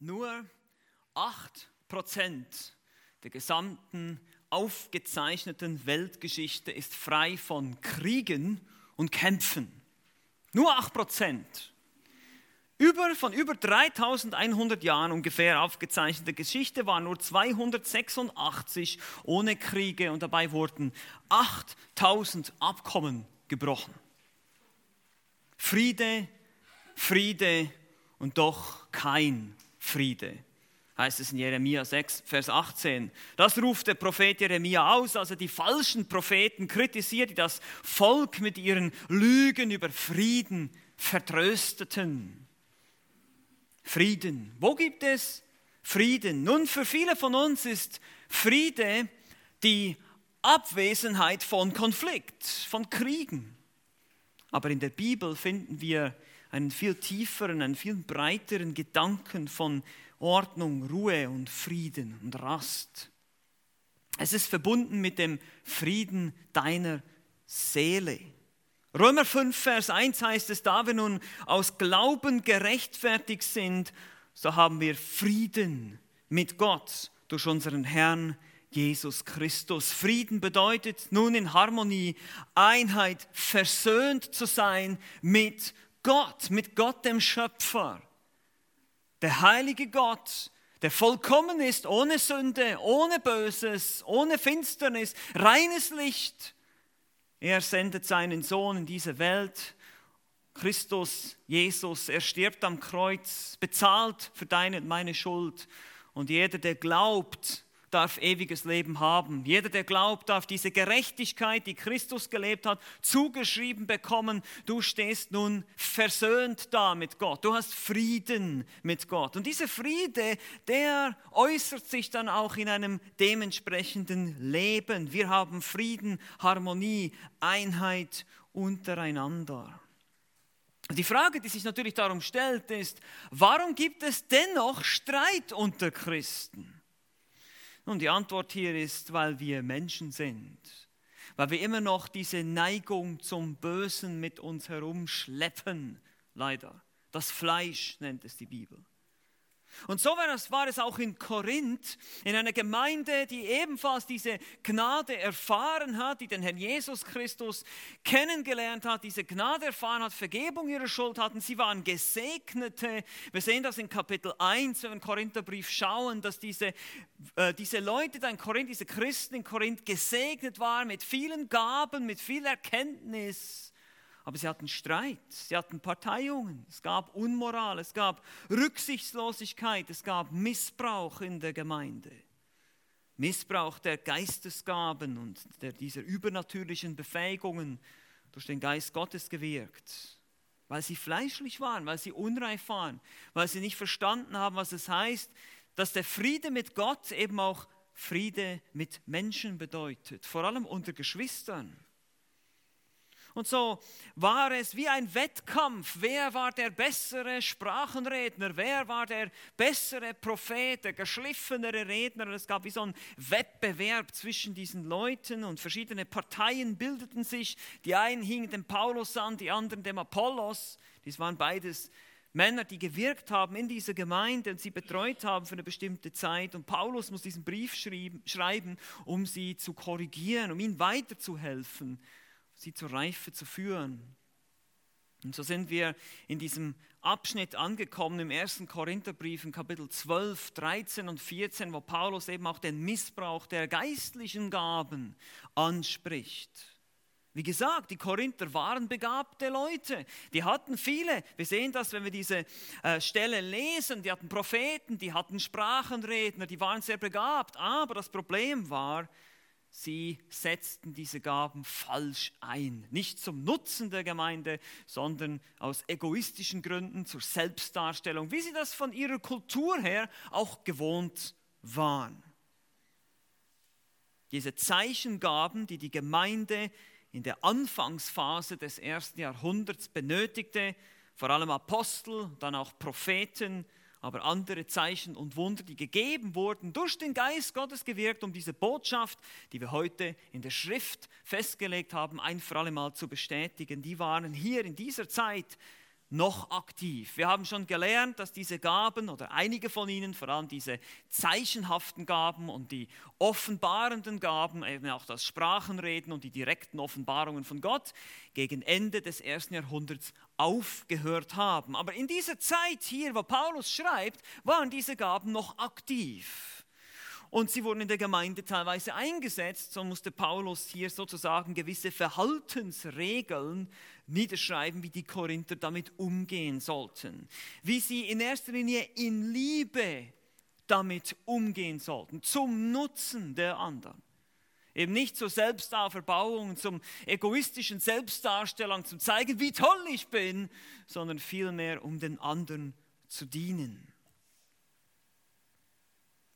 Nur 8% der gesamten aufgezeichneten Weltgeschichte ist frei von Kriegen und Kämpfen. Nur 8%. Über, von über 3100 Jahren ungefähr aufgezeichnete Geschichte waren nur 286 ohne Kriege und dabei wurden 8000 Abkommen gebrochen. Friede, Friede und doch kein Friede, heißt es in Jeremia 6, Vers 18. Das ruft der Prophet Jeremia aus, als er die falschen Propheten kritisiert, die das Volk mit ihren Lügen über Frieden vertrösteten. Frieden. Wo gibt es Frieden? Nun, für viele von uns ist Friede die Abwesenheit von Konflikt, von Kriegen. Aber in der Bibel finden wir einen viel tieferen, einen viel breiteren Gedanken von Ordnung, Ruhe und Frieden und Rast. Es ist verbunden mit dem Frieden deiner Seele. Römer 5, Vers 1 heißt es, da wir nun aus Glauben gerechtfertigt sind, so haben wir Frieden mit Gott durch unseren Herrn Jesus Christus. Frieden bedeutet nun in Harmonie, Einheit, versöhnt zu sein mit Gott, mit Gott dem Schöpfer. Der heilige Gott, der vollkommen ist, ohne Sünde, ohne Böses, ohne Finsternis, reines Licht er sendet seinen Sohn in diese Welt. Christus, Jesus, er stirbt am Kreuz, bezahlt für deine und meine Schuld. Und jeder, der glaubt, darf ewiges Leben haben. Jeder, der glaubt, darf diese Gerechtigkeit, die Christus gelebt hat, zugeschrieben bekommen. Du stehst nun versöhnt da mit Gott. Du hast Frieden mit Gott. Und dieser Friede, der äußert sich dann auch in einem dementsprechenden Leben. Wir haben Frieden, Harmonie, Einheit untereinander. Die Frage, die sich natürlich darum stellt, ist, warum gibt es dennoch Streit unter Christen? Und die Antwort hier ist, weil wir Menschen sind, weil wir immer noch diese Neigung zum Bösen mit uns herumschleppen, leider. Das Fleisch nennt es die Bibel. Und so war es auch in Korinth, in einer Gemeinde, die ebenfalls diese Gnade erfahren hat, die den Herrn Jesus Christus kennengelernt hat, diese Gnade erfahren hat, Vergebung ihrer Schuld hatten. Sie waren Gesegnete. Wir sehen das in Kapitel 1, wenn wir den Korintherbrief schauen, dass diese, äh, diese Leute da in Korinth, diese Christen in Korinth gesegnet waren mit vielen Gaben, mit viel Erkenntnis. Aber sie hatten Streit, sie hatten Parteiungen, es gab Unmoral, es gab Rücksichtslosigkeit, es gab Missbrauch in der Gemeinde. Missbrauch der Geistesgaben und der, dieser übernatürlichen Befähigungen durch den Geist Gottes gewirkt, weil sie fleischlich waren, weil sie unreif waren, weil sie nicht verstanden haben, was es heißt, dass der Friede mit Gott eben auch Friede mit Menschen bedeutet, vor allem unter Geschwistern. Und so war es wie ein Wettkampf. Wer war der bessere Sprachenredner? Wer war der bessere Prophet, der geschliffenere Redner? Es gab wie so einen Wettbewerb zwischen diesen Leuten und verschiedene Parteien bildeten sich. Die einen hingen dem Paulus an, die anderen dem Apollos. Dies waren beides Männer, die gewirkt haben in dieser Gemeinde und sie betreut haben für eine bestimmte Zeit. Und Paulus muss diesen Brief schreiben, um sie zu korrigieren, um ihnen weiterzuhelfen sie zur Reife zu führen. Und so sind wir in diesem Abschnitt angekommen im ersten Korintherbrief in Kapitel 12, 13 und 14, wo Paulus eben auch den Missbrauch der geistlichen Gaben anspricht. Wie gesagt, die Korinther waren begabte Leute. Die hatten viele. Wir sehen das, wenn wir diese äh, Stelle lesen. Die hatten Propheten, die hatten Sprachenredner, die waren sehr begabt. Aber das Problem war, sie setzten diese Gaben falsch ein. Nicht zum Nutzen der Gemeinde, sondern aus egoistischen Gründen zur Selbstdarstellung, wie sie das von ihrer Kultur her auch gewohnt waren. Diese Zeichengaben, die die Gemeinde in der Anfangsphase des ersten Jahrhunderts benötigte, vor allem Apostel, dann auch Propheten, aber andere Zeichen und Wunder, die gegeben wurden, durch den Geist Gottes gewirkt, um diese Botschaft, die wir heute in der Schrift festgelegt haben, ein für alle Mal zu bestätigen. Die waren hier in dieser Zeit noch aktiv. Wir haben schon gelernt, dass diese Gaben oder einige von ihnen, vor allem diese zeichenhaften Gaben und die offenbarenden Gaben, eben auch das Sprachenreden und die direkten Offenbarungen von Gott, gegen Ende des ersten Jahrhunderts aufgehört haben. Aber in dieser Zeit hier, wo Paulus schreibt, waren diese Gaben noch aktiv. Und sie wurden in der Gemeinde teilweise eingesetzt. So musste Paulus hier sozusagen gewisse Verhaltensregeln niederschreiben, wie die Korinther damit umgehen sollten. Wie sie in erster Linie in Liebe damit umgehen sollten, zum Nutzen der anderen. Eben nicht zur Selbstauferbauung, zum egoistischen Selbstdarstellung, zum zeigen, wie toll ich bin, sondern vielmehr um den anderen zu dienen.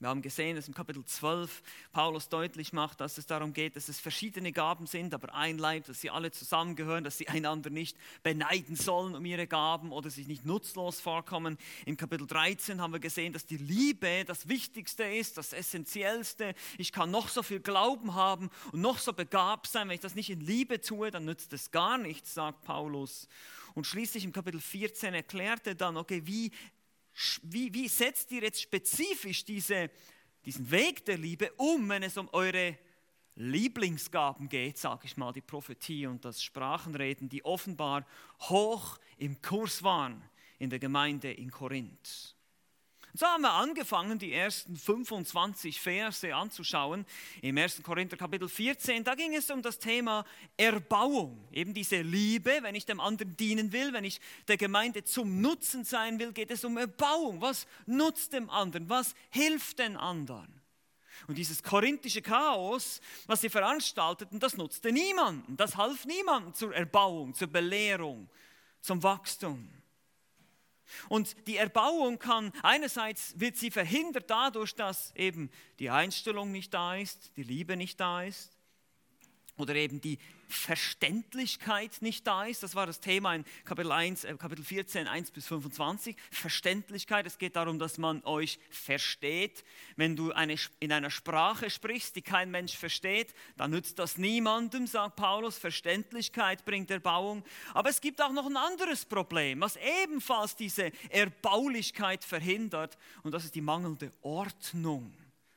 Wir haben gesehen, dass im Kapitel 12 Paulus deutlich macht, dass es darum geht, dass es verschiedene Gaben sind, aber ein Leib, dass sie alle zusammengehören, dass sie einander nicht beneiden sollen um ihre Gaben oder sich nicht nutzlos vorkommen. Im Kapitel 13 haben wir gesehen, dass die Liebe das Wichtigste ist, das Essentiellste. Ich kann noch so viel Glauben haben und noch so begabt sein, wenn ich das nicht in Liebe tue, dann nützt es gar nichts, sagt Paulus. Und schließlich im Kapitel 14 erklärt er dann, okay, wie wie, wie setzt ihr jetzt spezifisch diese, diesen Weg der Liebe um, wenn es um eure Lieblingsgaben geht, sage ich mal, die Prophetie und das Sprachenreden, die offenbar hoch im Kurs waren in der Gemeinde in Korinth. So haben wir angefangen, die ersten 25 Verse anzuschauen. Im 1. Korinther Kapitel 14, da ging es um das Thema Erbauung. Eben diese Liebe, wenn ich dem anderen dienen will, wenn ich der Gemeinde zum Nutzen sein will, geht es um Erbauung. Was nutzt dem anderen? Was hilft den anderen? Und dieses korinthische Chaos, was sie veranstalteten, das nutzte niemanden. Das half niemandem zur Erbauung, zur Belehrung, zum Wachstum. Und die Erbauung kann, einerseits wird sie verhindert dadurch, dass eben die Einstellung nicht da ist, die Liebe nicht da ist oder eben die Verständlichkeit nicht da ist. Das war das Thema in Kapitel, 1, äh, Kapitel 14, 1 bis 25. Verständlichkeit, es geht darum, dass man euch versteht. Wenn du eine, in einer Sprache sprichst, die kein Mensch versteht, dann nützt das niemandem, sagt Paulus. Verständlichkeit bringt Erbauung. Aber es gibt auch noch ein anderes Problem, was ebenfalls diese Erbaulichkeit verhindert. Und das ist die mangelnde Ordnung.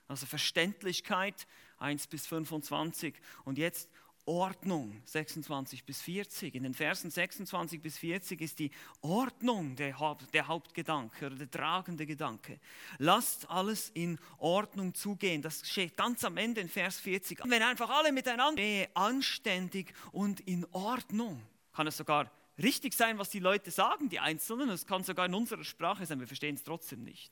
Also Verständlichkeit 1 bis 25. Und jetzt Ordnung 26 bis 40. In den Versen 26 bis 40 ist die Ordnung der, Haupt, der Hauptgedanke oder der tragende Gedanke. Lasst alles in Ordnung zugehen. Das steht ganz am Ende in Vers 40. Wenn einfach alle miteinander anständig und in Ordnung, kann es sogar richtig sein, was die Leute sagen, die Einzelnen. Es kann sogar in unserer Sprache sein, wir verstehen es trotzdem nicht.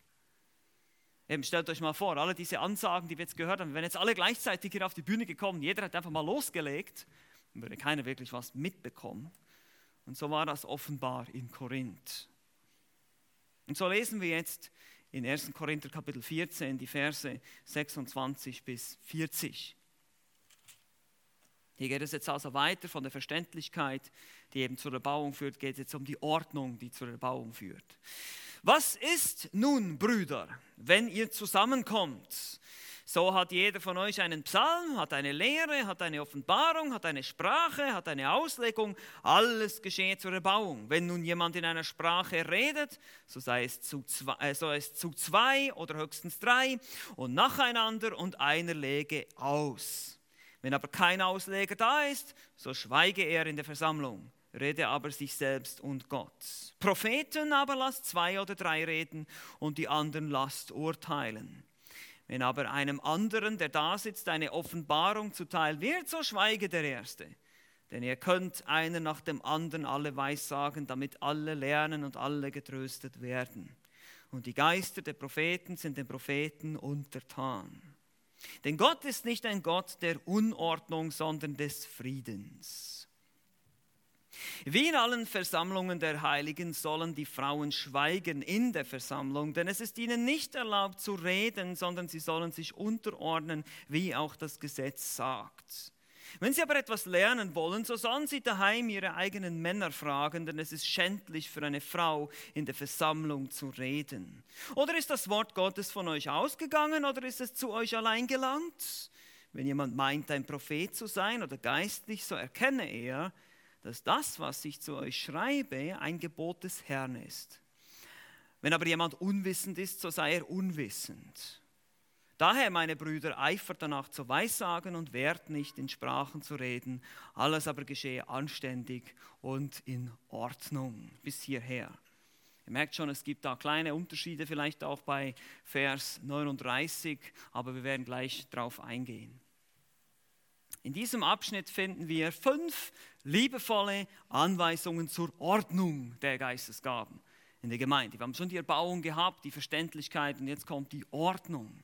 Eben, stellt euch mal vor, alle diese Ansagen, die wir jetzt gehört haben, wenn jetzt alle gleichzeitig hier auf die Bühne gekommen, jeder hat einfach mal losgelegt, dann würde keiner wirklich was mitbekommen. Und so war das offenbar in Korinth. Und so lesen wir jetzt in 1. Korinther Kapitel 14 die Verse 26 bis 40. Hier geht es jetzt also weiter von der Verständlichkeit, die eben zur Erbauung führt, geht es jetzt um die Ordnung, die zur Erbauung führt. Was ist nun, Brüder, wenn ihr zusammenkommt? So hat jeder von euch einen Psalm, hat eine Lehre, hat eine Offenbarung, hat eine Sprache, hat eine Auslegung. Alles geschehe zur Erbauung. Wenn nun jemand in einer Sprache redet, so sei es zu zwei, äh, so es zu zwei oder höchstens drei und nacheinander und einer lege aus. Wenn aber kein Ausleger da ist, so schweige er in der Versammlung rede aber sich selbst und Gott. Propheten aber lasst zwei oder drei reden und die anderen lasst urteilen. Wenn aber einem anderen, der da sitzt, eine Offenbarung zuteil wird, so schweige der Erste. Denn ihr könnt einer nach dem anderen alle Weissagen, damit alle lernen und alle getröstet werden. Und die Geister der Propheten sind den Propheten untertan. Denn Gott ist nicht ein Gott der Unordnung, sondern des Friedens. Wie in allen Versammlungen der Heiligen sollen die Frauen schweigen in der Versammlung, denn es ist ihnen nicht erlaubt zu reden, sondern sie sollen sich unterordnen, wie auch das Gesetz sagt. Wenn sie aber etwas lernen wollen, so sollen sie daheim ihre eigenen Männer fragen, denn es ist schändlich für eine Frau in der Versammlung zu reden. Oder ist das Wort Gottes von euch ausgegangen oder ist es zu euch allein gelangt? Wenn jemand meint, ein Prophet zu sein oder geistlich, so erkenne er, dass das, was ich zu euch schreibe, ein Gebot des Herrn ist. Wenn aber jemand unwissend ist, so sei er unwissend. Daher, meine Brüder, eifert danach zu Weissagen und wehrt nicht in Sprachen zu reden, alles aber geschehe anständig und in Ordnung. Bis hierher. Ihr merkt schon, es gibt da kleine Unterschiede, vielleicht auch bei Vers 39, aber wir werden gleich darauf eingehen. In diesem Abschnitt finden wir fünf liebevolle Anweisungen zur Ordnung der Geistesgaben in der Gemeinde. Wir haben schon die Erbauung gehabt, die Verständlichkeit und jetzt kommt die Ordnung.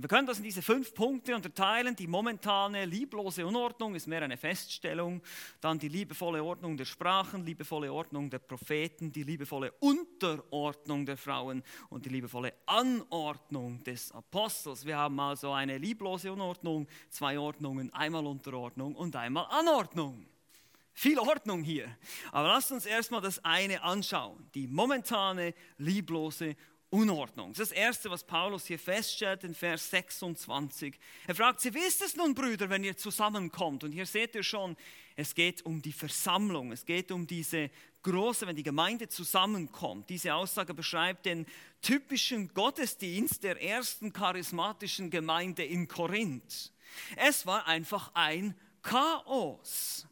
Wir können das in diese fünf Punkte unterteilen. Die momentane lieblose Unordnung ist mehr eine Feststellung. Dann die liebevolle Ordnung der Sprachen, liebevolle Ordnung der Propheten, die liebevolle Unterordnung der Frauen und die liebevolle Anordnung des Apostels. Wir haben also eine lieblose Unordnung, zwei Ordnungen, einmal Unterordnung und einmal Anordnung. Viel Ordnung hier. Aber lasst uns erstmal das eine anschauen. Die momentane lieblose Unordnung. Das Erste, was Paulus hier feststellt in Vers 26. Er fragt sie, wie ist es nun, Brüder, wenn ihr zusammenkommt? Und hier seht ihr schon, es geht um die Versammlung. Es geht um diese große, wenn die Gemeinde zusammenkommt. Diese Aussage beschreibt den typischen Gottesdienst der ersten charismatischen Gemeinde in Korinth. Es war einfach ein Chaos.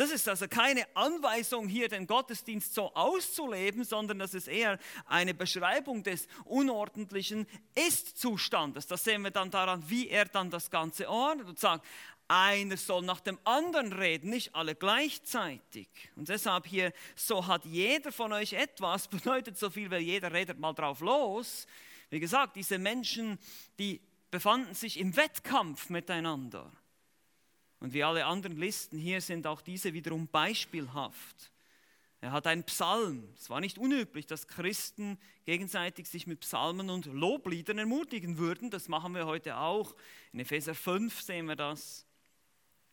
Das ist also keine Anweisung hier, den Gottesdienst so auszuleben, sondern das ist eher eine Beschreibung des unordentlichen Ist-Zustandes. Das sehen wir dann daran, wie er dann das Ganze ordnet und sagt, einer soll nach dem anderen reden, nicht alle gleichzeitig. Und deshalb hier, so hat jeder von euch etwas, bedeutet so viel, weil jeder redet mal drauf los. Wie gesagt, diese Menschen, die befanden sich im Wettkampf miteinander. Und wie alle anderen Listen hier sind auch diese wiederum beispielhaft. Er hat einen Psalm. Es war nicht unüblich, dass Christen gegenseitig sich mit Psalmen und Lobliedern ermutigen würden. Das machen wir heute auch. In Epheser 5 sehen wir das.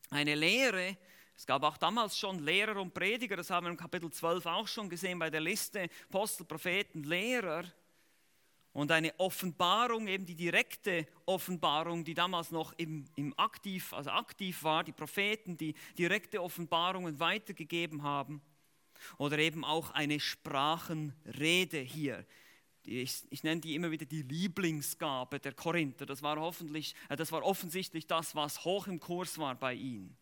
Eine Lehre. Es gab auch damals schon Lehrer und Prediger. Das haben wir im Kapitel 12 auch schon gesehen bei der Liste. Apostel, Propheten, Lehrer und eine Offenbarung, eben die direkte Offenbarung, die damals noch im, im aktiv, also aktiv war, die Propheten, die direkte Offenbarungen weitergegeben haben. Oder eben auch eine Sprachenrede hier. Ich, ich, nenne die immer wieder die Lieblingsgabe der Korinther. Das war, hoffentlich, äh, das war offensichtlich das, was hoch im Kurs war bei ihnen.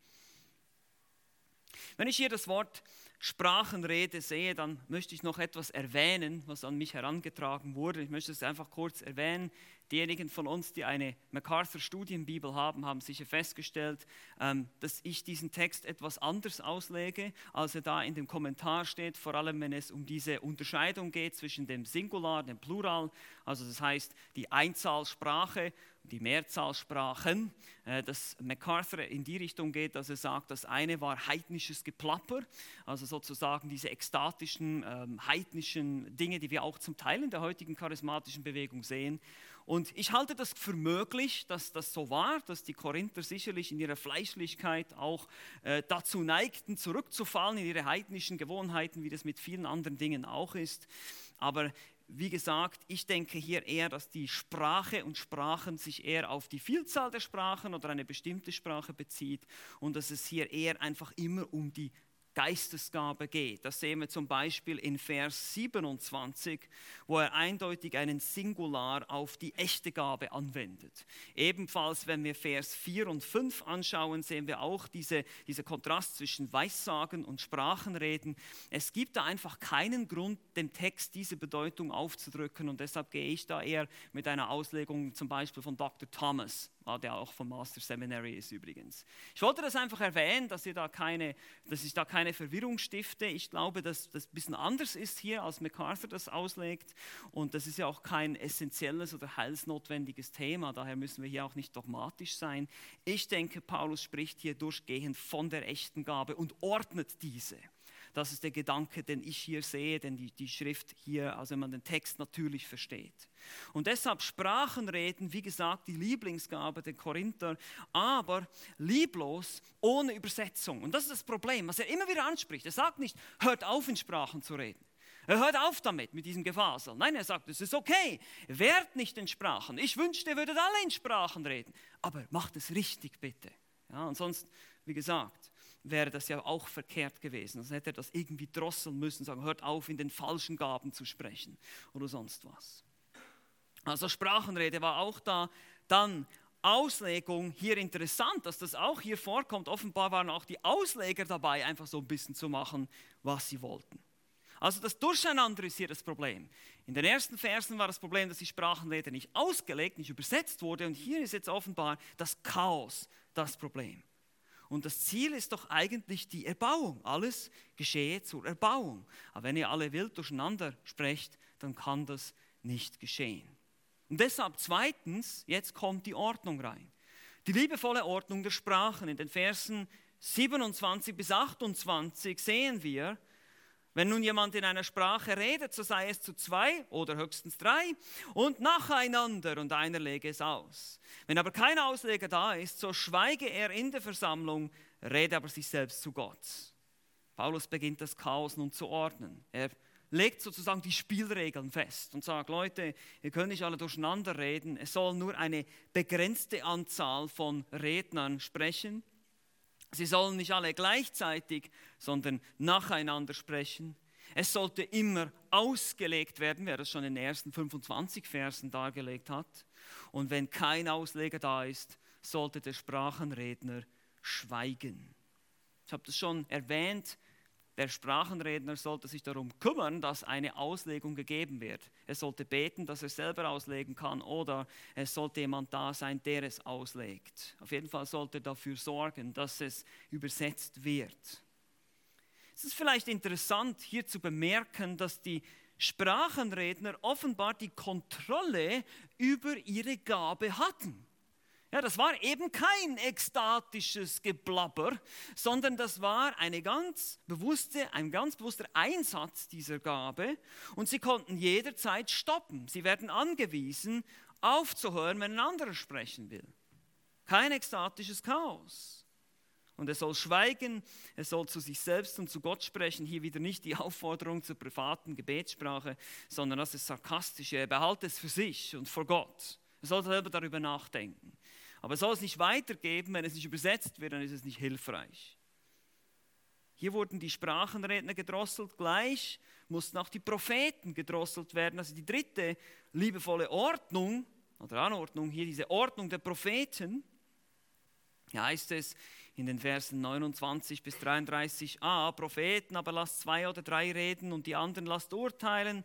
Wenn ich hier das Wort Sprachenrede sehe, dann möchte ich noch etwas erwähnen, was an mich herangetragen wurde. Ich möchte es einfach kurz erwähnen. Diejenigen von uns, die eine MacArthur Studienbibel haben, haben sicher festgestellt, ähm, dass ich diesen Text etwas anders auslege, als er da in dem Kommentar steht, vor allem wenn es um diese Unterscheidung geht zwischen dem Singular, dem Plural, also das heißt die Einzahlsprache die Mehrzahlsprachen, äh, dass MacArthur in die Richtung geht, dass er sagt, das eine war heidnisches Geplapper, also sozusagen diese ekstatischen, ähm, heidnischen Dinge, die wir auch zum Teil in der heutigen charismatischen Bewegung sehen. Und ich halte das für möglich, dass das so war, dass die Korinther sicherlich in ihrer Fleischlichkeit auch äh, dazu neigten, zurückzufallen in ihre heidnischen Gewohnheiten, wie das mit vielen anderen Dingen auch ist. Aber wie gesagt, ich denke hier eher, dass die Sprache und Sprachen sich eher auf die Vielzahl der Sprachen oder eine bestimmte Sprache bezieht und dass es hier eher einfach immer um die Geistesgabe geht. Das sehen wir zum Beispiel in Vers 27, wo er eindeutig einen Singular auf die echte Gabe anwendet. Ebenfalls, wenn wir Vers 4 und 5 anschauen, sehen wir auch diese, dieser Kontrast zwischen Weissagen und Sprachenreden. Es gibt da einfach keinen Grund, dem Text diese Bedeutung aufzudrücken und deshalb gehe ich da eher mit einer Auslegung zum Beispiel von Dr. Thomas der auch vom Master Seminary ist übrigens. Ich wollte das einfach erwähnen, dass, ihr da keine, dass ich da keine Verwirrung stifte. Ich glaube, dass das ein bisschen anders ist hier, als MacArthur das auslegt. Und das ist ja auch kein essentielles oder heilsnotwendiges Thema. Daher müssen wir hier auch nicht dogmatisch sein. Ich denke, Paulus spricht hier durchgehend von der echten Gabe und ordnet diese. Das ist der Gedanke, den ich hier sehe, denn die, die Schrift hier, also wenn man den Text natürlich versteht. Und deshalb Sprachenreden, wie gesagt, die Lieblingsgabe der Korinther, aber lieblos, ohne Übersetzung. Und das ist das Problem, was er immer wieder anspricht. Er sagt nicht, hört auf in Sprachen zu reden. Er hört auf damit, mit diesem Gefasel. Nein, er sagt, es ist okay, wehrt nicht in Sprachen. Ich wünschte, ihr würdet alle in Sprachen reden, aber macht es richtig bitte. Ja, und sonst, wie gesagt, wäre das ja auch verkehrt gewesen. Sonst hätte er das irgendwie drosseln müssen, sagen, hört auf, in den falschen Gaben zu sprechen oder sonst was. Also Sprachenrede war auch da. Dann Auslegung, hier interessant, dass das auch hier vorkommt. Offenbar waren auch die Ausleger dabei, einfach so ein bisschen zu machen, was sie wollten. Also das Durcheinander ist hier das Problem. In den ersten Versen war das Problem, dass die Sprachenrede nicht ausgelegt, nicht übersetzt wurde. Und hier ist jetzt offenbar das Chaos das Problem. Und das Ziel ist doch eigentlich die Erbauung. Alles geschehe zur Erbauung. Aber wenn ihr alle wild durcheinander sprecht, dann kann das nicht geschehen. Und deshalb zweitens, jetzt kommt die Ordnung rein. Die liebevolle Ordnung der Sprachen. In den Versen 27 bis 28 sehen wir, wenn nun jemand in einer Sprache redet, so sei es zu zwei oder höchstens drei und nacheinander und einer lege es aus. Wenn aber kein Ausleger da ist, so schweige er in der Versammlung, rede aber sich selbst zu Gott. Paulus beginnt das Chaos nun zu ordnen. Er legt sozusagen die Spielregeln fest und sagt, Leute, ihr könnt nicht alle durcheinander reden, es soll nur eine begrenzte Anzahl von Rednern sprechen. Sie sollen nicht alle gleichzeitig, sondern nacheinander sprechen. Es sollte immer ausgelegt werden, wer das schon in den ersten 25 Versen dargelegt hat. Und wenn kein Ausleger da ist, sollte der Sprachenredner schweigen. Ich habe das schon erwähnt, der Sprachenredner sollte sich darum kümmern, dass eine Auslegung gegeben wird. Er sollte beten, dass er selber auslegen kann oder es sollte jemand da sein, der es auslegt. Auf jeden Fall sollte er dafür sorgen, dass es übersetzt wird. Es ist vielleicht interessant hier zu bemerken, dass die Sprachenredner offenbar die Kontrolle über ihre Gabe hatten. Ja, das war eben kein ekstatisches Geblabber, sondern das war eine ganz bewusste, ein ganz bewusster Einsatz dieser Gabe und sie konnten jederzeit stoppen. Sie werden angewiesen, aufzuhören, wenn ein anderer sprechen will. Kein ekstatisches Chaos. Und er soll schweigen, er soll zu sich selbst und zu Gott sprechen. Hier wieder nicht die Aufforderung zur privaten Gebetssprache, sondern das ist sarkastische. Er behalte es für sich und vor Gott. Er soll selber darüber nachdenken. Aber soll es nicht weitergeben, wenn es nicht übersetzt wird, dann ist es nicht hilfreich. Hier wurden die Sprachenredner gedrosselt, gleich mussten auch die Propheten gedrosselt werden. Also die dritte liebevolle Ordnung oder Anordnung, hier diese Ordnung der Propheten, hier heißt es in den Versen 29 bis 33a, Propheten, aber lasst zwei oder drei reden und die anderen lasst urteilen,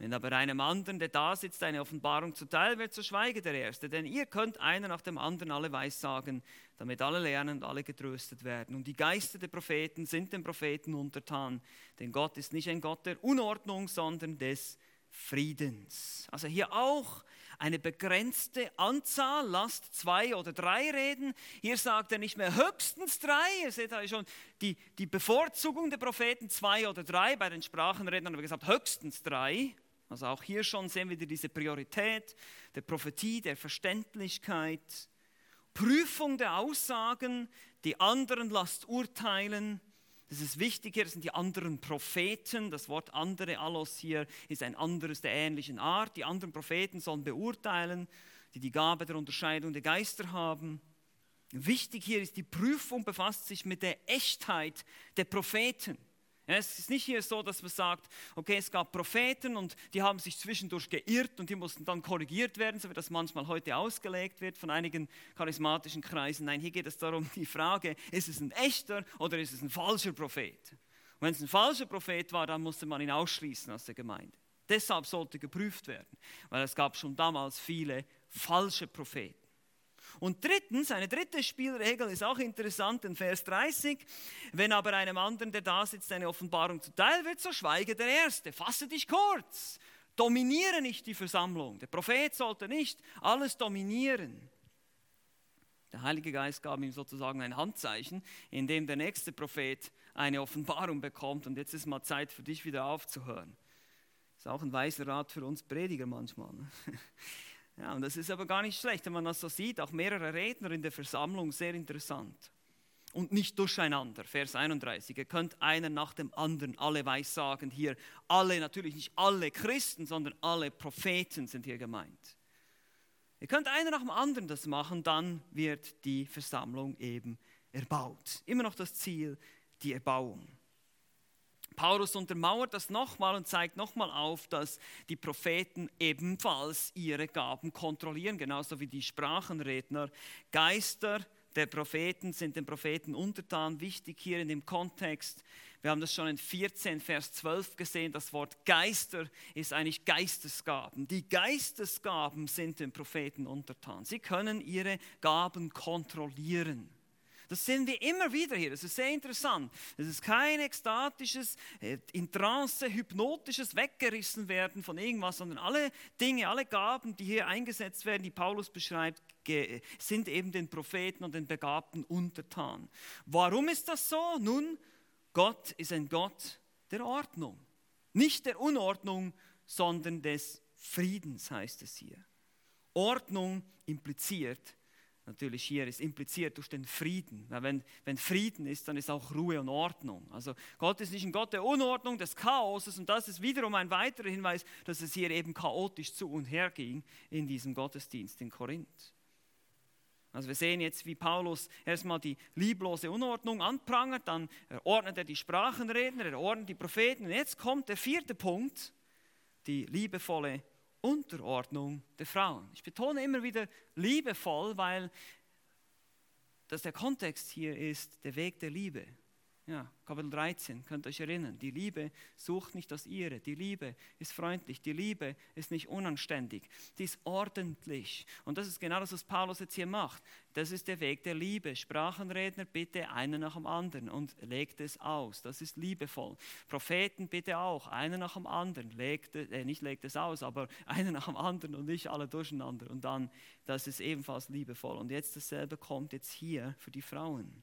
wenn aber einem anderen, der da sitzt, eine Offenbarung zuteil wird, so schweige der Erste. Denn ihr könnt einer nach dem anderen alle Weissagen, damit alle lernen und alle getröstet werden. Und die Geister der Propheten sind den Propheten untertan. Denn Gott ist nicht ein Gott der Unordnung, sondern des Friedens. Also hier auch eine begrenzte Anzahl, lasst zwei oder drei reden. Hier sagt er nicht mehr höchstens drei. Ihr seht da schon die, die Bevorzugung der Propheten, zwei oder drei. Bei den Sprachenrednern haben wir gesagt höchstens drei. Also auch hier schon sehen wir diese Priorität der Prophetie, der Verständlichkeit, Prüfung der Aussagen, die anderen lasst urteilen. Das ist wichtig hier, das sind die anderen Propheten. Das Wort andere, Allos hier, ist ein anderes der ähnlichen Art. Die anderen Propheten sollen beurteilen, die die Gabe der Unterscheidung der Geister haben. Wichtig hier ist, die Prüfung befasst sich mit der Echtheit der Propheten. Es ist nicht hier so, dass man sagt, okay, es gab Propheten und die haben sich zwischendurch geirrt und die mussten dann korrigiert werden, so wie das manchmal heute ausgelegt wird von einigen charismatischen Kreisen. Nein, hier geht es darum, die Frage, ist es ein echter oder ist es ein falscher Prophet? Und wenn es ein falscher Prophet war, dann musste man ihn ausschließen aus der Gemeinde. Deshalb sollte geprüft werden, weil es gab schon damals viele falsche Propheten. Und drittens, eine dritte Spielregel ist auch interessant in Vers 30. Wenn aber einem anderen, der da sitzt, eine Offenbarung zuteil wird, so schweige der Erste. Fasse dich kurz. Dominiere nicht die Versammlung. Der Prophet sollte nicht alles dominieren. Der Heilige Geist gab ihm sozusagen ein Handzeichen, in dem der nächste Prophet eine Offenbarung bekommt. Und jetzt ist mal Zeit für dich wieder aufzuhören. Ist auch ein weiser Rat für uns Prediger manchmal. Ja, und das ist aber gar nicht schlecht, wenn man das so sieht. Auch mehrere Redner in der Versammlung, sehr interessant. Und nicht durcheinander, Vers 31. Ihr könnt einen nach dem anderen alle weissagen hier. Alle, natürlich nicht alle Christen, sondern alle Propheten sind hier gemeint. Ihr könnt einer nach dem anderen das machen, dann wird die Versammlung eben erbaut. Immer noch das Ziel, die Erbauung. Paulus untermauert das nochmal und zeigt nochmal auf, dass die Propheten ebenfalls ihre Gaben kontrollieren, genauso wie die Sprachenredner. Geister der Propheten sind den Propheten untertan. Wichtig hier in dem Kontext, wir haben das schon in 14, Vers 12 gesehen, das Wort Geister ist eigentlich Geistesgaben. Die Geistesgaben sind den Propheten untertan. Sie können ihre Gaben kontrollieren. Das sehen wir immer wieder hier. Das ist sehr interessant. Es ist kein ekstatisches, äh, in Trance, hypnotisches Weggerissen werden von irgendwas, sondern alle Dinge, alle Gaben, die hier eingesetzt werden, die Paulus beschreibt, sind eben den Propheten und den Begabten untertan. Warum ist das so? Nun, Gott ist ein Gott der Ordnung. Nicht der Unordnung, sondern des Friedens heißt es hier. Ordnung impliziert natürlich hier ist impliziert durch den Frieden. Weil wenn, wenn Frieden ist, dann ist auch Ruhe und Ordnung. Also Gott ist nicht ein Gott der Unordnung, des Chaoses und das ist wiederum ein weiterer Hinweis, dass es hier eben chaotisch zu und her ging in diesem Gottesdienst in Korinth. Also wir sehen jetzt, wie Paulus erstmal die lieblose Unordnung anprangert, dann ordnet er die Sprachenredner, er ordnet die Propheten und jetzt kommt der vierte Punkt, die liebevolle Unterordnung der Frauen. Ich betone immer wieder liebevoll, weil das der Kontext hier ist, der Weg der Liebe. Ja, Kapitel 13, könnt ihr euch erinnern. Die Liebe sucht nicht das ihre. Die Liebe ist freundlich. Die Liebe ist nicht unanständig. Die ist ordentlich. Und das ist genau das, was Paulus jetzt hier macht. Das ist der Weg der Liebe. Sprachenredner bitte einer nach dem anderen und legt es aus. Das ist liebevoll. Propheten bitte auch, einer nach dem anderen. Legt, äh, nicht legt es aus, aber einer nach dem anderen und nicht alle durcheinander. Und dann, das ist ebenfalls liebevoll. Und jetzt dasselbe kommt jetzt hier für die Frauen.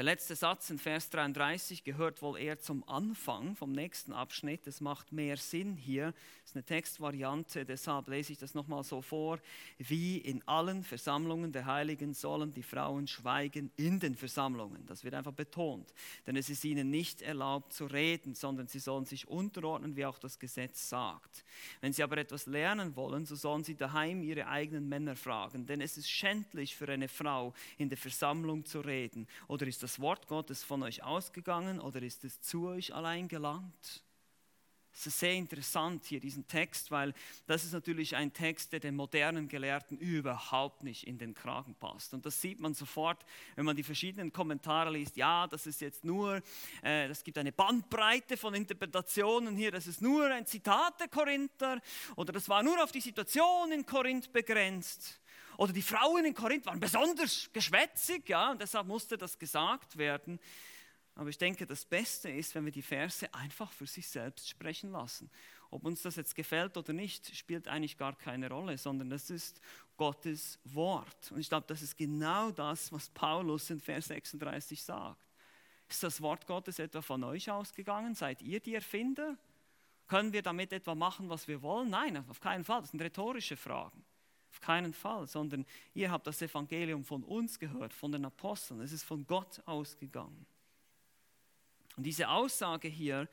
Der letzte Satz in Vers 33 gehört wohl eher zum Anfang vom nächsten Abschnitt. Es macht mehr Sinn hier. Das ist eine Textvariante, deshalb lese ich das nochmal so vor. Wie in allen Versammlungen der Heiligen sollen die Frauen schweigen in den Versammlungen. Das wird einfach betont. Denn es ist ihnen nicht erlaubt zu reden, sondern sie sollen sich unterordnen, wie auch das Gesetz sagt. Wenn sie aber etwas lernen wollen, so sollen sie daheim ihre eigenen Männer fragen. Denn es ist schändlich für eine Frau, in der Versammlung zu reden oder ist das Wort Gottes von euch ausgegangen oder ist es zu euch allein gelangt? Es ist sehr interessant hier, diesen Text, weil das ist natürlich ein Text, der den modernen Gelehrten überhaupt nicht in den Kragen passt. Und das sieht man sofort, wenn man die verschiedenen Kommentare liest. Ja, das ist jetzt nur, äh, gibt eine Bandbreite von Interpretationen hier, das ist nur ein Zitat der Korinther oder das war nur auf die Situation in Korinth begrenzt. Oder die Frauen in Korinth waren besonders geschwätzig, ja, und deshalb musste das gesagt werden. Aber ich denke, das Beste ist, wenn wir die Verse einfach für sich selbst sprechen lassen. Ob uns das jetzt gefällt oder nicht, spielt eigentlich gar keine Rolle, sondern das ist Gottes Wort. Und ich glaube, das ist genau das, was Paulus in Vers 36 sagt. Ist das Wort Gottes etwa von euch ausgegangen? Seid ihr die Erfinder? Können wir damit etwa machen, was wir wollen? Nein, auf keinen Fall. Das sind rhetorische Fragen. Auf keinen Fall, sondern ihr habt das Evangelium von uns gehört, von den Aposteln. Es ist von Gott ausgegangen. Und diese Aussage hier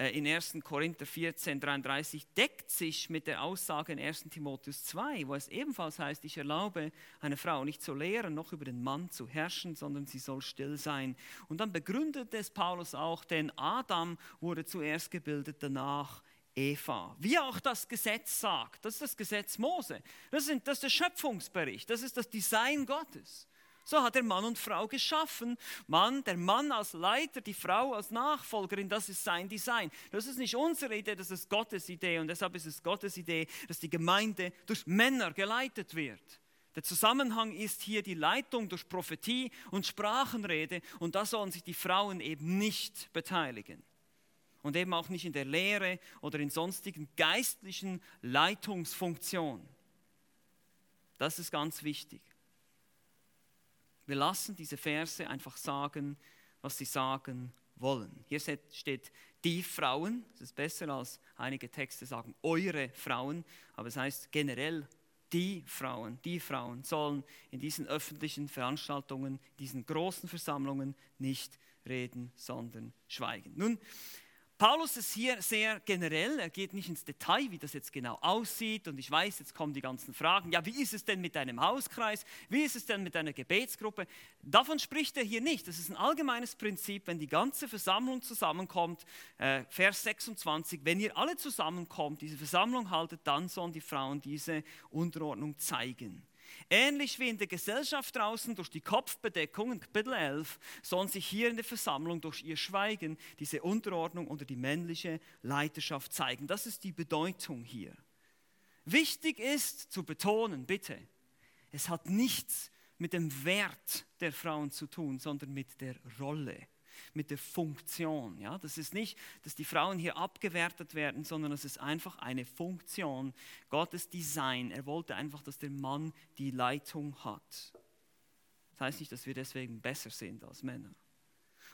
äh, in 1. Korinther 14, 33 deckt sich mit der Aussage in 1. Timotheus 2, wo es ebenfalls heißt, ich erlaube eine Frau nicht zu lehren, noch über den Mann zu herrschen, sondern sie soll still sein. Und dann begründet es Paulus auch, denn Adam wurde zuerst gebildet, danach Eva. Wie auch das Gesetz sagt, das ist das Gesetz Mose, das, ist der Schöpfungsbericht, das ist das Design Gottes. So hat er Mann und Frau geschaffen. Mann, der Mann als Leiter, die Frau als Nachfolgerin, das ist sein Design. Das ist nicht unsere Idee, das ist Gottes Idee. Und deshalb ist es Gottes Idee, dass die Gemeinde durch Männer geleitet wird. Der Zusammenhang ist hier die Leitung durch Prophetie und Sprachenrede. Und da sollen sich die Frauen eben nicht beteiligen und eben auch nicht in der Lehre oder in sonstigen geistlichen Leitungsfunktionen. Das ist ganz wichtig. Wir lassen diese Verse einfach sagen, was sie sagen wollen. Hier steht die Frauen, das ist besser als einige Texte sagen eure Frauen, aber es heißt generell die Frauen, die Frauen sollen in diesen öffentlichen Veranstaltungen, diesen großen Versammlungen nicht reden, sondern schweigen. Nun, Paulus ist hier sehr generell, er geht nicht ins Detail, wie das jetzt genau aussieht. Und ich weiß, jetzt kommen die ganzen Fragen. Ja, wie ist es denn mit deinem Hauskreis? Wie ist es denn mit deiner Gebetsgruppe? Davon spricht er hier nicht. Das ist ein allgemeines Prinzip, wenn die ganze Versammlung zusammenkommt. Äh, Vers 26, wenn ihr alle zusammenkommt, diese Versammlung haltet, dann sollen die Frauen diese Unterordnung zeigen. Ähnlich wie in der Gesellschaft draußen durch die Kopfbedeckung in Kapitel 11, sollen sich hier in der Versammlung durch ihr Schweigen diese Unterordnung unter die männliche Leiterschaft zeigen. Das ist die Bedeutung hier. Wichtig ist zu betonen, bitte, es hat nichts mit dem Wert der Frauen zu tun, sondern mit der Rolle mit der Funktion. Ja? Das ist nicht, dass die Frauen hier abgewertet werden, sondern es ist einfach eine Funktion Gottes Design. Er wollte einfach, dass der Mann die Leitung hat. Das heißt nicht, dass wir deswegen besser sind als Männer.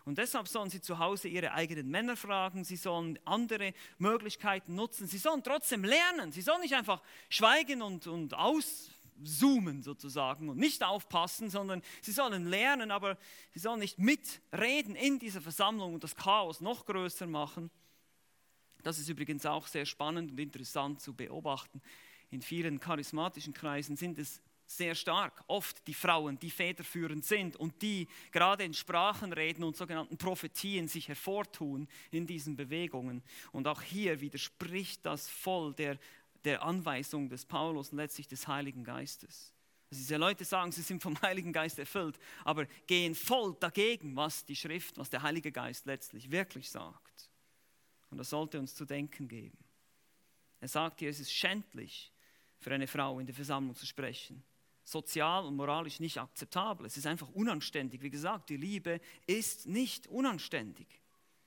Und deshalb sollen sie zu Hause ihre eigenen Männer fragen, sie sollen andere Möglichkeiten nutzen, sie sollen trotzdem lernen, sie sollen nicht einfach schweigen und, und aus, zoomen sozusagen und nicht aufpassen, sondern sie sollen lernen, aber sie sollen nicht mitreden in dieser Versammlung und das Chaos noch größer machen. Das ist übrigens auch sehr spannend und interessant zu beobachten. In vielen charismatischen Kreisen sind es sehr stark oft die Frauen, die federführend sind und die gerade in Sprachen reden und sogenannten Prophetien sich hervortun in diesen Bewegungen. Und auch hier widerspricht das voll der der Anweisung des Paulus und letztlich des Heiligen Geistes. Also diese Leute sagen, sie sind vom Heiligen Geist erfüllt, aber gehen voll dagegen, was die Schrift, was der Heilige Geist letztlich wirklich sagt. Und das sollte uns zu denken geben. Er sagt hier, es ist schändlich für eine Frau in der Versammlung zu sprechen. Sozial und moralisch nicht akzeptabel. Es ist einfach unanständig. Wie gesagt, die Liebe ist nicht unanständig.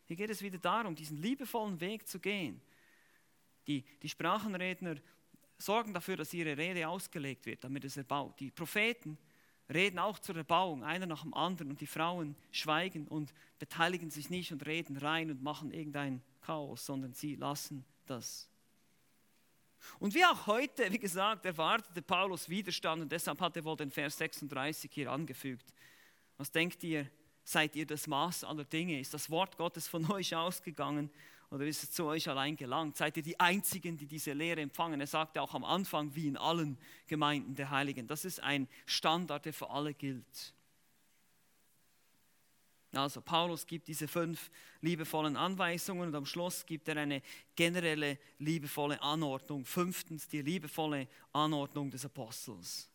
Hier geht es wieder darum, diesen liebevollen Weg zu gehen die, die Sprachenredner sorgen dafür, dass ihre Rede ausgelegt wird, damit es erbaut. Die Propheten reden auch zur Erbauung, einer nach dem anderen, und die Frauen schweigen und beteiligen sich nicht und reden rein und machen irgendein Chaos, sondern sie lassen das. Und wie auch heute, wie gesagt, erwartete Paulus Widerstand und deshalb hat er wohl den Vers 36 hier angefügt. Was denkt ihr? Seid ihr das Maß aller Dinge? Ist das Wort Gottes von euch ausgegangen oder ist es zu euch allein gelangt? Seid ihr die Einzigen, die diese Lehre empfangen? Er sagte auch am Anfang, wie in allen Gemeinden der Heiligen. Das ist ein Standard, der für alle gilt. Also Paulus gibt diese fünf liebevollen Anweisungen und am Schluss gibt er eine generelle liebevolle Anordnung. Fünftens die liebevolle Anordnung des Apostels.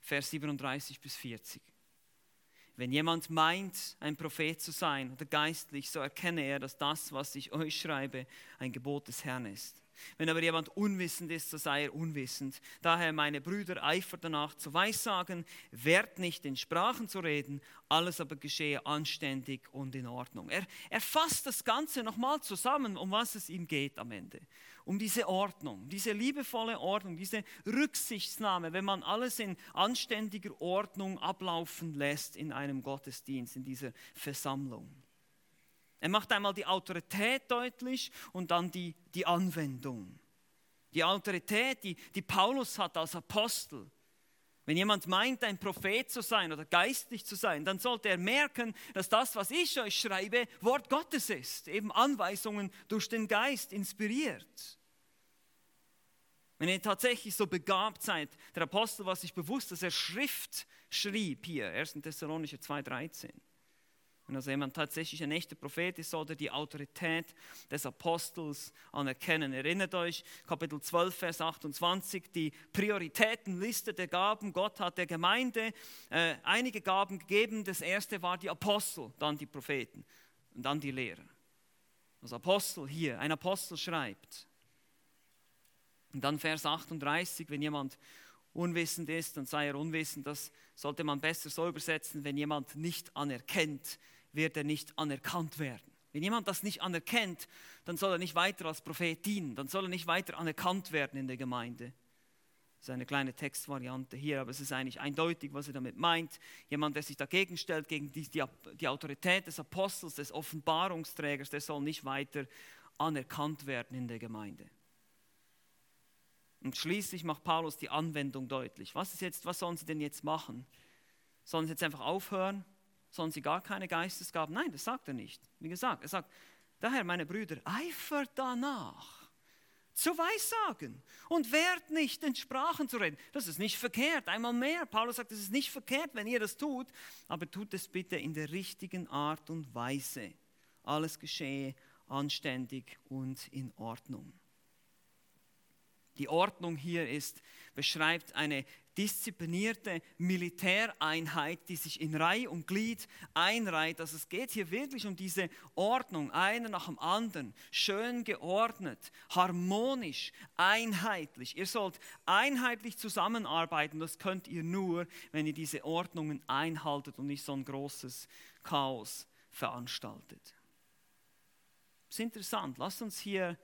Vers 37 bis 40. Wenn jemand meint, ein Prophet zu sein oder geistlich, so erkenne er, dass das, was ich euch schreibe, ein Gebot des Herrn ist. Wenn aber jemand unwissend ist, so sei er unwissend. Daher, meine Brüder, eifert danach zu weissagen, wert nicht in Sprachen zu reden, alles aber geschehe anständig und in Ordnung. Er, er fasst das Ganze nochmal zusammen, um was es ihm geht am Ende. Um diese Ordnung, diese liebevolle Ordnung, diese Rücksichtsnahme, wenn man alles in anständiger Ordnung ablaufen lässt in einem Gottesdienst, in dieser Versammlung. Er macht einmal die Autorität deutlich und dann die, die Anwendung. Die Autorität, die, die Paulus hat als Apostel. Wenn jemand meint, ein Prophet zu sein oder geistlich zu sein, dann sollte er merken, dass das, was ich euch schreibe, Wort Gottes ist, eben Anweisungen durch den Geist inspiriert. Wenn ihr tatsächlich so begabt seid, der Apostel war sich bewusst, dass er Schrift schrieb hier, 1. Thessalonicher 2,13. Wenn also jemand tatsächlich ein echter Prophet ist, sollte die Autorität des Apostels anerkennen. Erinnert euch, Kapitel 12, Vers 28, die Prioritätenliste der Gaben. Gott hat der Gemeinde äh, einige Gaben gegeben. Das erste war die Apostel, dann die Propheten und dann die Lehrer. Das Apostel hier, ein Apostel schreibt. Und dann Vers 38, wenn jemand unwissend ist, dann sei er unwissend. Das sollte man besser so übersetzen, wenn jemand nicht anerkennt, wird er nicht anerkannt werden. Wenn jemand das nicht anerkennt, dann soll er nicht weiter als Prophet dienen, dann soll er nicht weiter anerkannt werden in der Gemeinde. Das ist eine kleine Textvariante hier, aber es ist eigentlich eindeutig, was er damit meint. Jemand, der sich dagegen stellt, gegen die, die, die Autorität des Apostels, des Offenbarungsträgers, der soll nicht weiter anerkannt werden in der Gemeinde. Und schließlich macht Paulus die Anwendung deutlich. Was, ist jetzt, was sollen sie denn jetzt machen? Sollen sie jetzt einfach aufhören? Sollen sie gar keine Geistesgaben? Nein, das sagt er nicht. Wie gesagt, er sagt, Daher, meine Brüder, eifert danach zu weissagen und wehrt nicht, in Sprachen zu reden. Das ist nicht verkehrt. Einmal mehr, Paulus sagt, es ist nicht verkehrt, wenn ihr das tut, aber tut es bitte in der richtigen Art und Weise. Alles geschehe anständig und in Ordnung. Die Ordnung hier ist, beschreibt eine disziplinierte Militäreinheit, die sich in Reihe und Glied einreiht. Also es geht hier wirklich um diese Ordnung, einer nach dem anderen, schön geordnet, harmonisch, einheitlich. Ihr sollt einheitlich zusammenarbeiten. Das könnt ihr nur, wenn ihr diese Ordnungen einhaltet und nicht so ein großes Chaos veranstaltet. Das ist interessant. Lasst uns hier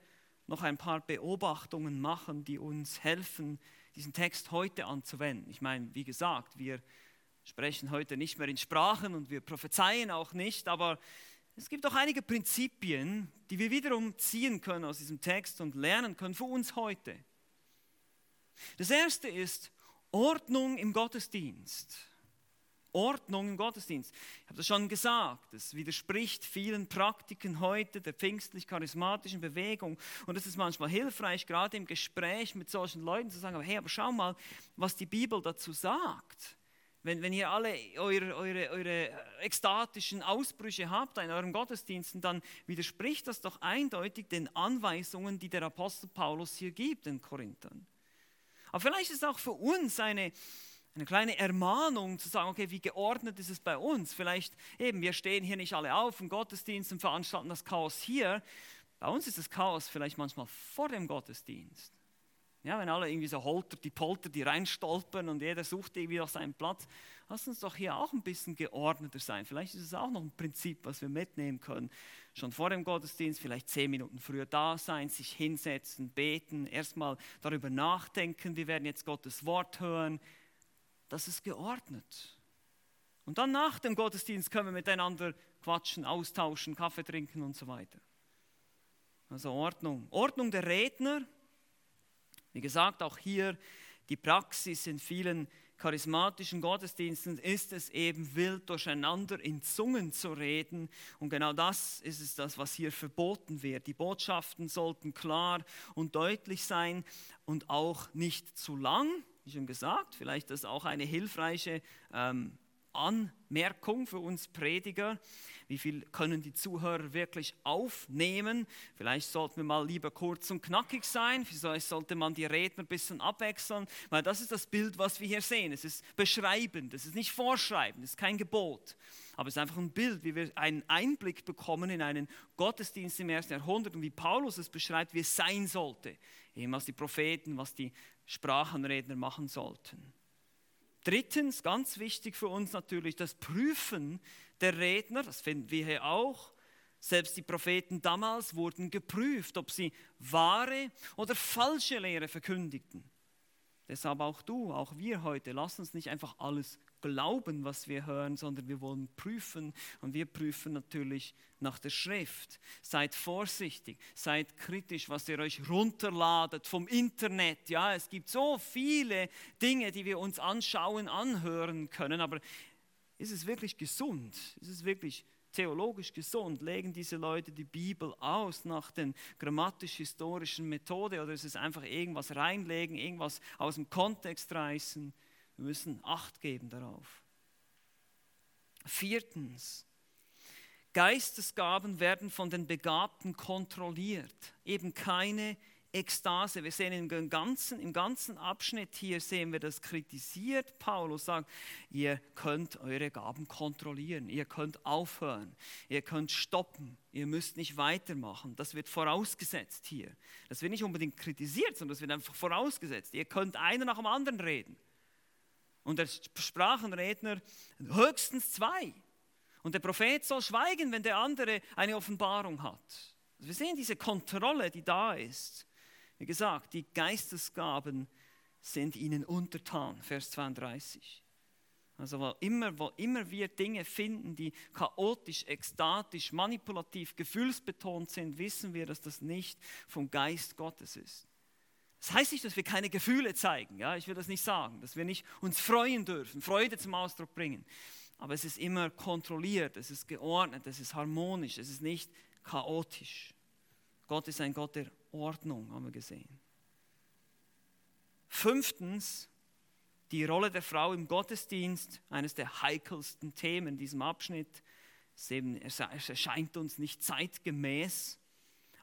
noch ein paar Beobachtungen machen, die uns helfen, diesen Text heute anzuwenden. Ich meine, wie gesagt, wir sprechen heute nicht mehr in Sprachen und wir prophezeien auch nicht, aber es gibt auch einige Prinzipien, die wir wiederum ziehen können aus diesem Text und lernen können für uns heute. Das erste ist Ordnung im Gottesdienst. Ordnung im Gottesdienst. Ich habe das schon gesagt, es widerspricht vielen Praktiken heute der pfingstlich-charismatischen Bewegung. Und es ist manchmal hilfreich, gerade im Gespräch mit solchen Leuten zu sagen, aber hey, aber schau mal, was die Bibel dazu sagt. Wenn, wenn ihr alle eure, eure, eure ekstatischen Ausbrüche habt in euren Gottesdiensten, dann widerspricht das doch eindeutig den Anweisungen, die der Apostel Paulus hier gibt den Korinthern. Aber vielleicht ist auch für uns eine, eine kleine Ermahnung zu sagen, okay, wie geordnet ist es bei uns? Vielleicht eben, wir stehen hier nicht alle auf im Gottesdienst und veranstalten das Chaos hier. Bei uns ist das Chaos vielleicht manchmal vor dem Gottesdienst. Ja, wenn alle irgendwie so holter, die Polter, die reinstolpern und jeder sucht irgendwie auch seinen Platz. Lass uns doch hier auch ein bisschen geordneter sein. Vielleicht ist es auch noch ein Prinzip, was wir mitnehmen können. Schon vor dem Gottesdienst, vielleicht zehn Minuten früher da sein, sich hinsetzen, beten, erstmal darüber nachdenken, wir werden jetzt Gottes Wort hören das ist geordnet. Und dann nach dem Gottesdienst können wir miteinander quatschen, austauschen, Kaffee trinken und so weiter. Also Ordnung. Ordnung der Redner. Wie gesagt, auch hier die Praxis in vielen charismatischen Gottesdiensten ist es eben wild durcheinander in Zungen zu reden. Und genau das ist es, das, was hier verboten wird. Die Botschaften sollten klar und deutlich sein und auch nicht zu lang wie schon gesagt, vielleicht ist das auch eine hilfreiche ähm, Anmerkung für uns Prediger. Wie viel können die Zuhörer wirklich aufnehmen? Vielleicht sollten wir mal lieber kurz und knackig sein. Vielleicht sollte man die Redner ein bisschen abwechseln, weil das ist das Bild, was wir hier sehen. Es ist beschreibend, es ist nicht vorschreibend, es ist kein Gebot. Aber es ist einfach ein Bild, wie wir einen Einblick bekommen in einen Gottesdienst im ersten Jahrhundert und wie Paulus es beschreibt, wie es sein sollte. Eben was die Propheten, was die Sprachenredner machen sollten. Drittens, ganz wichtig für uns natürlich, das Prüfen der Redner, das finden wir hier auch. Selbst die Propheten damals wurden geprüft, ob sie wahre oder falsche Lehre verkündigten. Deshalb auch du, auch wir heute, lass uns nicht einfach alles glauben, was wir hören, sondern wir wollen prüfen und wir prüfen natürlich nach der Schrift. Seid vorsichtig, seid kritisch, was ihr euch runterladet vom Internet. Ja, es gibt so viele Dinge, die wir uns anschauen, anhören können, aber ist es wirklich gesund? Ist es wirklich theologisch gesund? Legen diese Leute die Bibel aus nach den grammatisch-historischen Methode oder ist es einfach irgendwas reinlegen, irgendwas aus dem Kontext reißen? Wir müssen Acht geben darauf. Viertens, Geistesgaben werden von den Begabten kontrolliert. Eben keine Ekstase. Wir sehen im ganzen, im ganzen Abschnitt hier, sehen wir das kritisiert. Paulus sagt, ihr könnt eure Gaben kontrollieren, ihr könnt aufhören, ihr könnt stoppen, ihr müsst nicht weitermachen. Das wird vorausgesetzt hier. Das wird nicht unbedingt kritisiert, sondern das wird einfach vorausgesetzt. Ihr könnt einer nach dem anderen reden. Und der Sprachenredner höchstens zwei. Und der Prophet soll schweigen, wenn der andere eine Offenbarung hat. Also wir sehen diese Kontrolle, die da ist. Wie gesagt, die Geistesgaben sind ihnen untertan, Vers 32. Also wo immer, wo immer wir Dinge finden, die chaotisch, ekstatisch, manipulativ, gefühlsbetont sind, wissen wir, dass das nicht vom Geist Gottes ist. Das heißt nicht, dass wir keine Gefühle zeigen. Ja? Ich will das nicht sagen, dass wir nicht uns freuen dürfen, Freude zum Ausdruck bringen. Aber es ist immer kontrolliert, es ist geordnet, es ist harmonisch, es ist nicht chaotisch. Gott ist ein Gott der Ordnung, haben wir gesehen. Fünftens, die Rolle der Frau im Gottesdienst, eines der heikelsten Themen in diesem Abschnitt. Es, eben, es erscheint uns nicht zeitgemäß,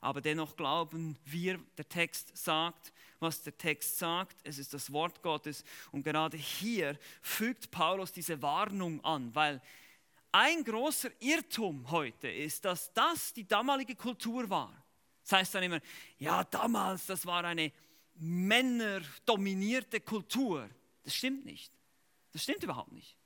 aber dennoch glauben wir, der Text sagt, was der Text sagt. Es ist das Wort Gottes. Und gerade hier fügt Paulus diese Warnung an, weil ein großer Irrtum heute ist, dass das die damalige Kultur war. Das heißt dann immer, ja, damals, das war eine männerdominierte Kultur. Das stimmt nicht. Das stimmt überhaupt nicht.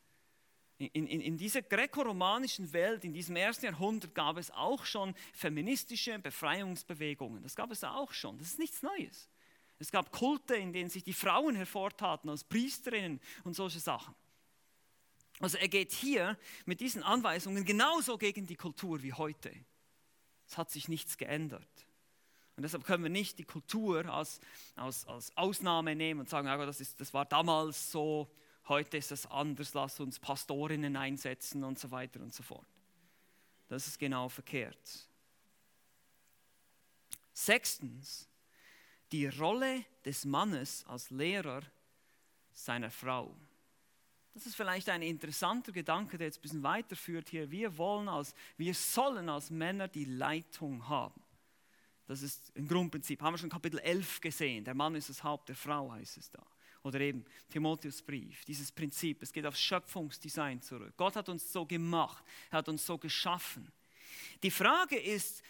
In, in, in dieser gräkoromanischen Welt, in diesem ersten Jahrhundert, gab es auch schon feministische Befreiungsbewegungen. Das gab es auch schon. Das ist nichts Neues. Es gab Kulte, in denen sich die Frauen hervortaten als Priesterinnen und solche Sachen. Also er geht hier mit diesen Anweisungen genauso gegen die Kultur wie heute. Es hat sich nichts geändert. Und deshalb können wir nicht die Kultur als, als, als Ausnahme nehmen und sagen, ja, das, ist, das war damals so, heute ist das anders, lass uns Pastorinnen einsetzen und so weiter und so fort. Das ist genau verkehrt. Sechstens, die Rolle des Mannes als Lehrer seiner Frau. Das ist vielleicht ein interessanter Gedanke, der jetzt ein bisschen weiterführt hier. Wir wollen als, wir sollen als Männer die Leitung haben. Das ist ein Grundprinzip. Haben wir schon Kapitel 11 gesehen. Der Mann ist das Haupt der Frau, heißt es da. Oder eben Timotheusbrief. Dieses Prinzip, es geht aufs Schöpfungsdesign zurück. Gott hat uns so gemacht, er hat uns so geschaffen. Die Frage ist,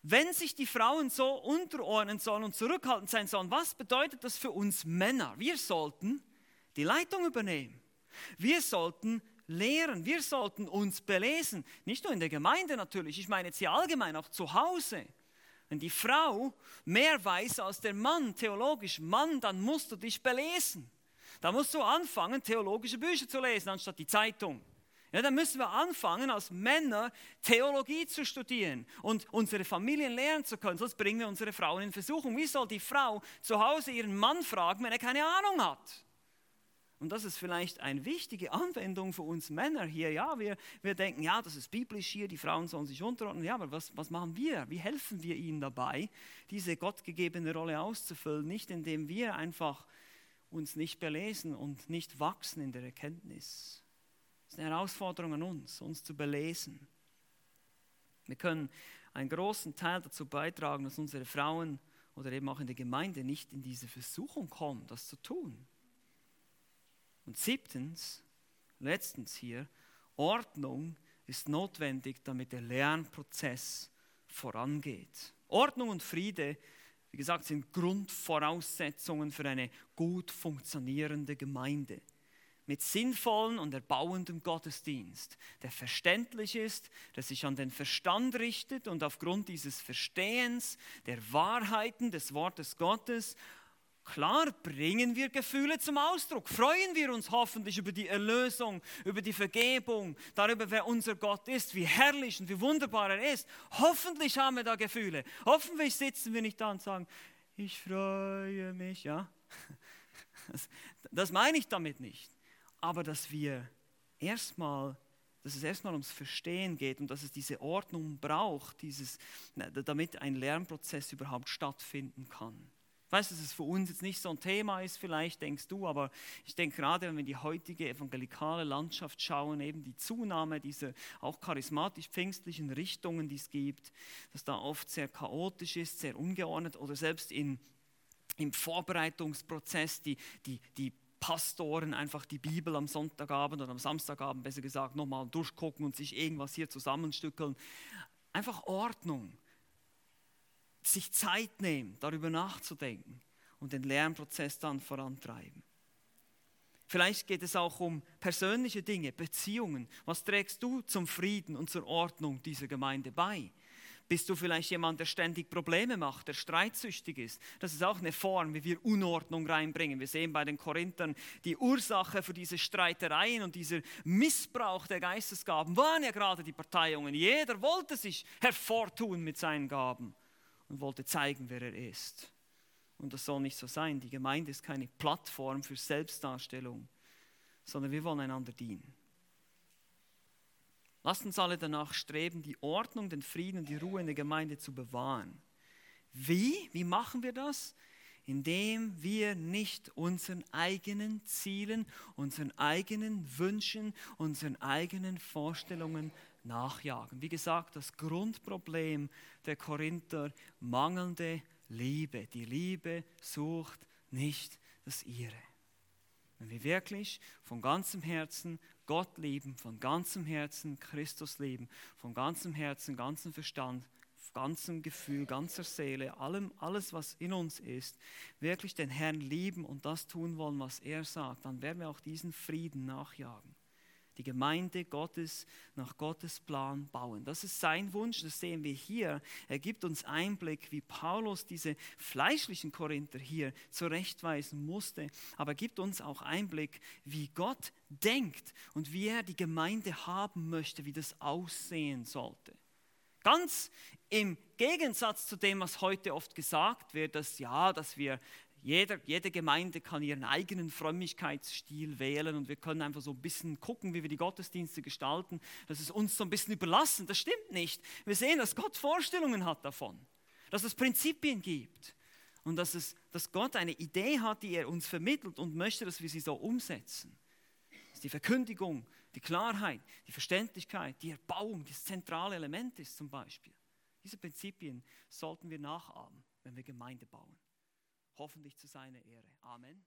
wenn sich die Frauen so unterordnen sollen und zurückhaltend sein sollen, was bedeutet das für uns Männer? Wir sollten die Leitung übernehmen. Wir sollten lehren, wir sollten uns belesen. Nicht nur in der Gemeinde natürlich, ich meine jetzt hier allgemein, auch zu Hause. Wenn die Frau mehr weiß als der Mann, theologisch, Mann, dann musst du dich belesen. Da musst du anfangen, theologische Bücher zu lesen, anstatt die Zeitung. Ja, dann müssen wir anfangen, als Männer Theologie zu studieren und unsere Familien lernen zu können. Sonst bringen wir unsere Frauen in Versuchung. Wie soll die Frau zu Hause ihren Mann fragen, wenn er keine Ahnung hat? Und das ist vielleicht eine wichtige Anwendung für uns Männer hier. Ja, wir, wir denken, ja, das ist biblisch hier, die Frauen sollen sich unterordnen. Ja, aber was, was machen wir? Wie helfen wir ihnen dabei, diese gottgegebene Rolle auszufüllen? Nicht indem wir einfach uns nicht belesen und nicht wachsen in der Erkenntnis. Das ist eine Herausforderung an uns, uns zu belesen. Wir können einen großen Teil dazu beitragen, dass unsere Frauen oder eben auch in der Gemeinde nicht in diese Versuchung kommen, das zu tun. Und siebtens, letztens hier, Ordnung ist notwendig, damit der Lernprozess vorangeht. Ordnung und Friede, wie gesagt, sind Grundvoraussetzungen für eine gut funktionierende Gemeinde. Mit sinnvollen und erbauendem Gottesdienst, der verständlich ist, der sich an den Verstand richtet und aufgrund dieses Verstehens der Wahrheiten des Wortes Gottes Klar bringen wir Gefühle zum Ausdruck, freuen wir uns hoffentlich über die Erlösung, über die Vergebung, darüber, wer unser Gott ist, wie herrlich und wie wunderbar er ist. Hoffentlich haben wir da Gefühle. Hoffentlich sitzen wir nicht da und sagen, ich freue mich, ja. Das, das meine ich damit nicht. Aber dass wir erstmal dass es erstmal ums Verstehen geht und dass es diese Ordnung braucht, dieses, damit ein Lernprozess überhaupt stattfinden kann. Ich weiß, dass es für uns jetzt nicht so ein Thema ist, vielleicht denkst du, aber ich denke gerade, wenn wir die heutige evangelikale Landschaft schauen, eben die Zunahme dieser auch charismatisch-pfingstlichen Richtungen, die es gibt, dass da oft sehr chaotisch ist, sehr ungeordnet oder selbst in, im Vorbereitungsprozess die, die, die Pastoren einfach die Bibel am Sonntagabend oder am Samstagabend besser gesagt nochmal durchgucken und sich irgendwas hier zusammenstückeln. Einfach Ordnung sich Zeit nehmen, darüber nachzudenken und den Lernprozess dann vorantreiben. Vielleicht geht es auch um persönliche Dinge, Beziehungen. Was trägst du zum Frieden und zur Ordnung dieser Gemeinde bei? Bist du vielleicht jemand, der ständig Probleme macht, der streitsüchtig ist? Das ist auch eine Form, wie wir Unordnung reinbringen. Wir sehen bei den Korinthern, die Ursache für diese Streitereien und dieser Missbrauch der Geistesgaben waren ja gerade die Parteiungen. Jeder wollte sich hervortun mit seinen Gaben und wollte zeigen, wer er ist. Und das soll nicht so sein. Die Gemeinde ist keine Plattform für Selbstdarstellung, sondern wir wollen einander dienen. Lasst uns alle danach streben, die Ordnung, den Frieden und die Ruhe in der Gemeinde zu bewahren. Wie? Wie machen wir das? Indem wir nicht unseren eigenen Zielen, unseren eigenen Wünschen, unseren eigenen Vorstellungen nachjagen. Wie gesagt, das Grundproblem der Korinther, mangelnde Liebe. Die Liebe sucht nicht das ihre. Wenn wir wirklich von ganzem Herzen Gott lieben, von ganzem Herzen Christus lieben, von ganzem Herzen, ganzem Verstand, ganzem Gefühl, ganzer Seele, allem, alles, was in uns ist, wirklich den Herrn lieben und das tun wollen, was er sagt, dann werden wir auch diesen Frieden nachjagen die Gemeinde Gottes nach Gottes Plan bauen. Das ist sein Wunsch, das sehen wir hier. Er gibt uns Einblick, wie Paulus diese fleischlichen Korinther hier zurechtweisen musste, aber er gibt uns auch Einblick, wie Gott denkt und wie er die Gemeinde haben möchte, wie das aussehen sollte. Ganz im Gegensatz zu dem, was heute oft gesagt wird, dass ja, dass wir jeder, jede Gemeinde kann ihren eigenen Frömmigkeitsstil wählen und wir können einfach so ein bisschen gucken, wie wir die Gottesdienste gestalten. Das ist uns so ein bisschen überlassen. Das stimmt nicht. Wir sehen, dass Gott Vorstellungen hat davon, dass es Prinzipien gibt und dass, es, dass Gott eine Idee hat, die er uns vermittelt und möchte, dass wir sie so umsetzen. Dass die Verkündigung, die Klarheit, die Verständlichkeit, die Erbauung das zentrale Element ist zum Beispiel. Diese Prinzipien sollten wir nachahmen, wenn wir Gemeinde bauen hoffentlich zu seiner Ehre. Amen.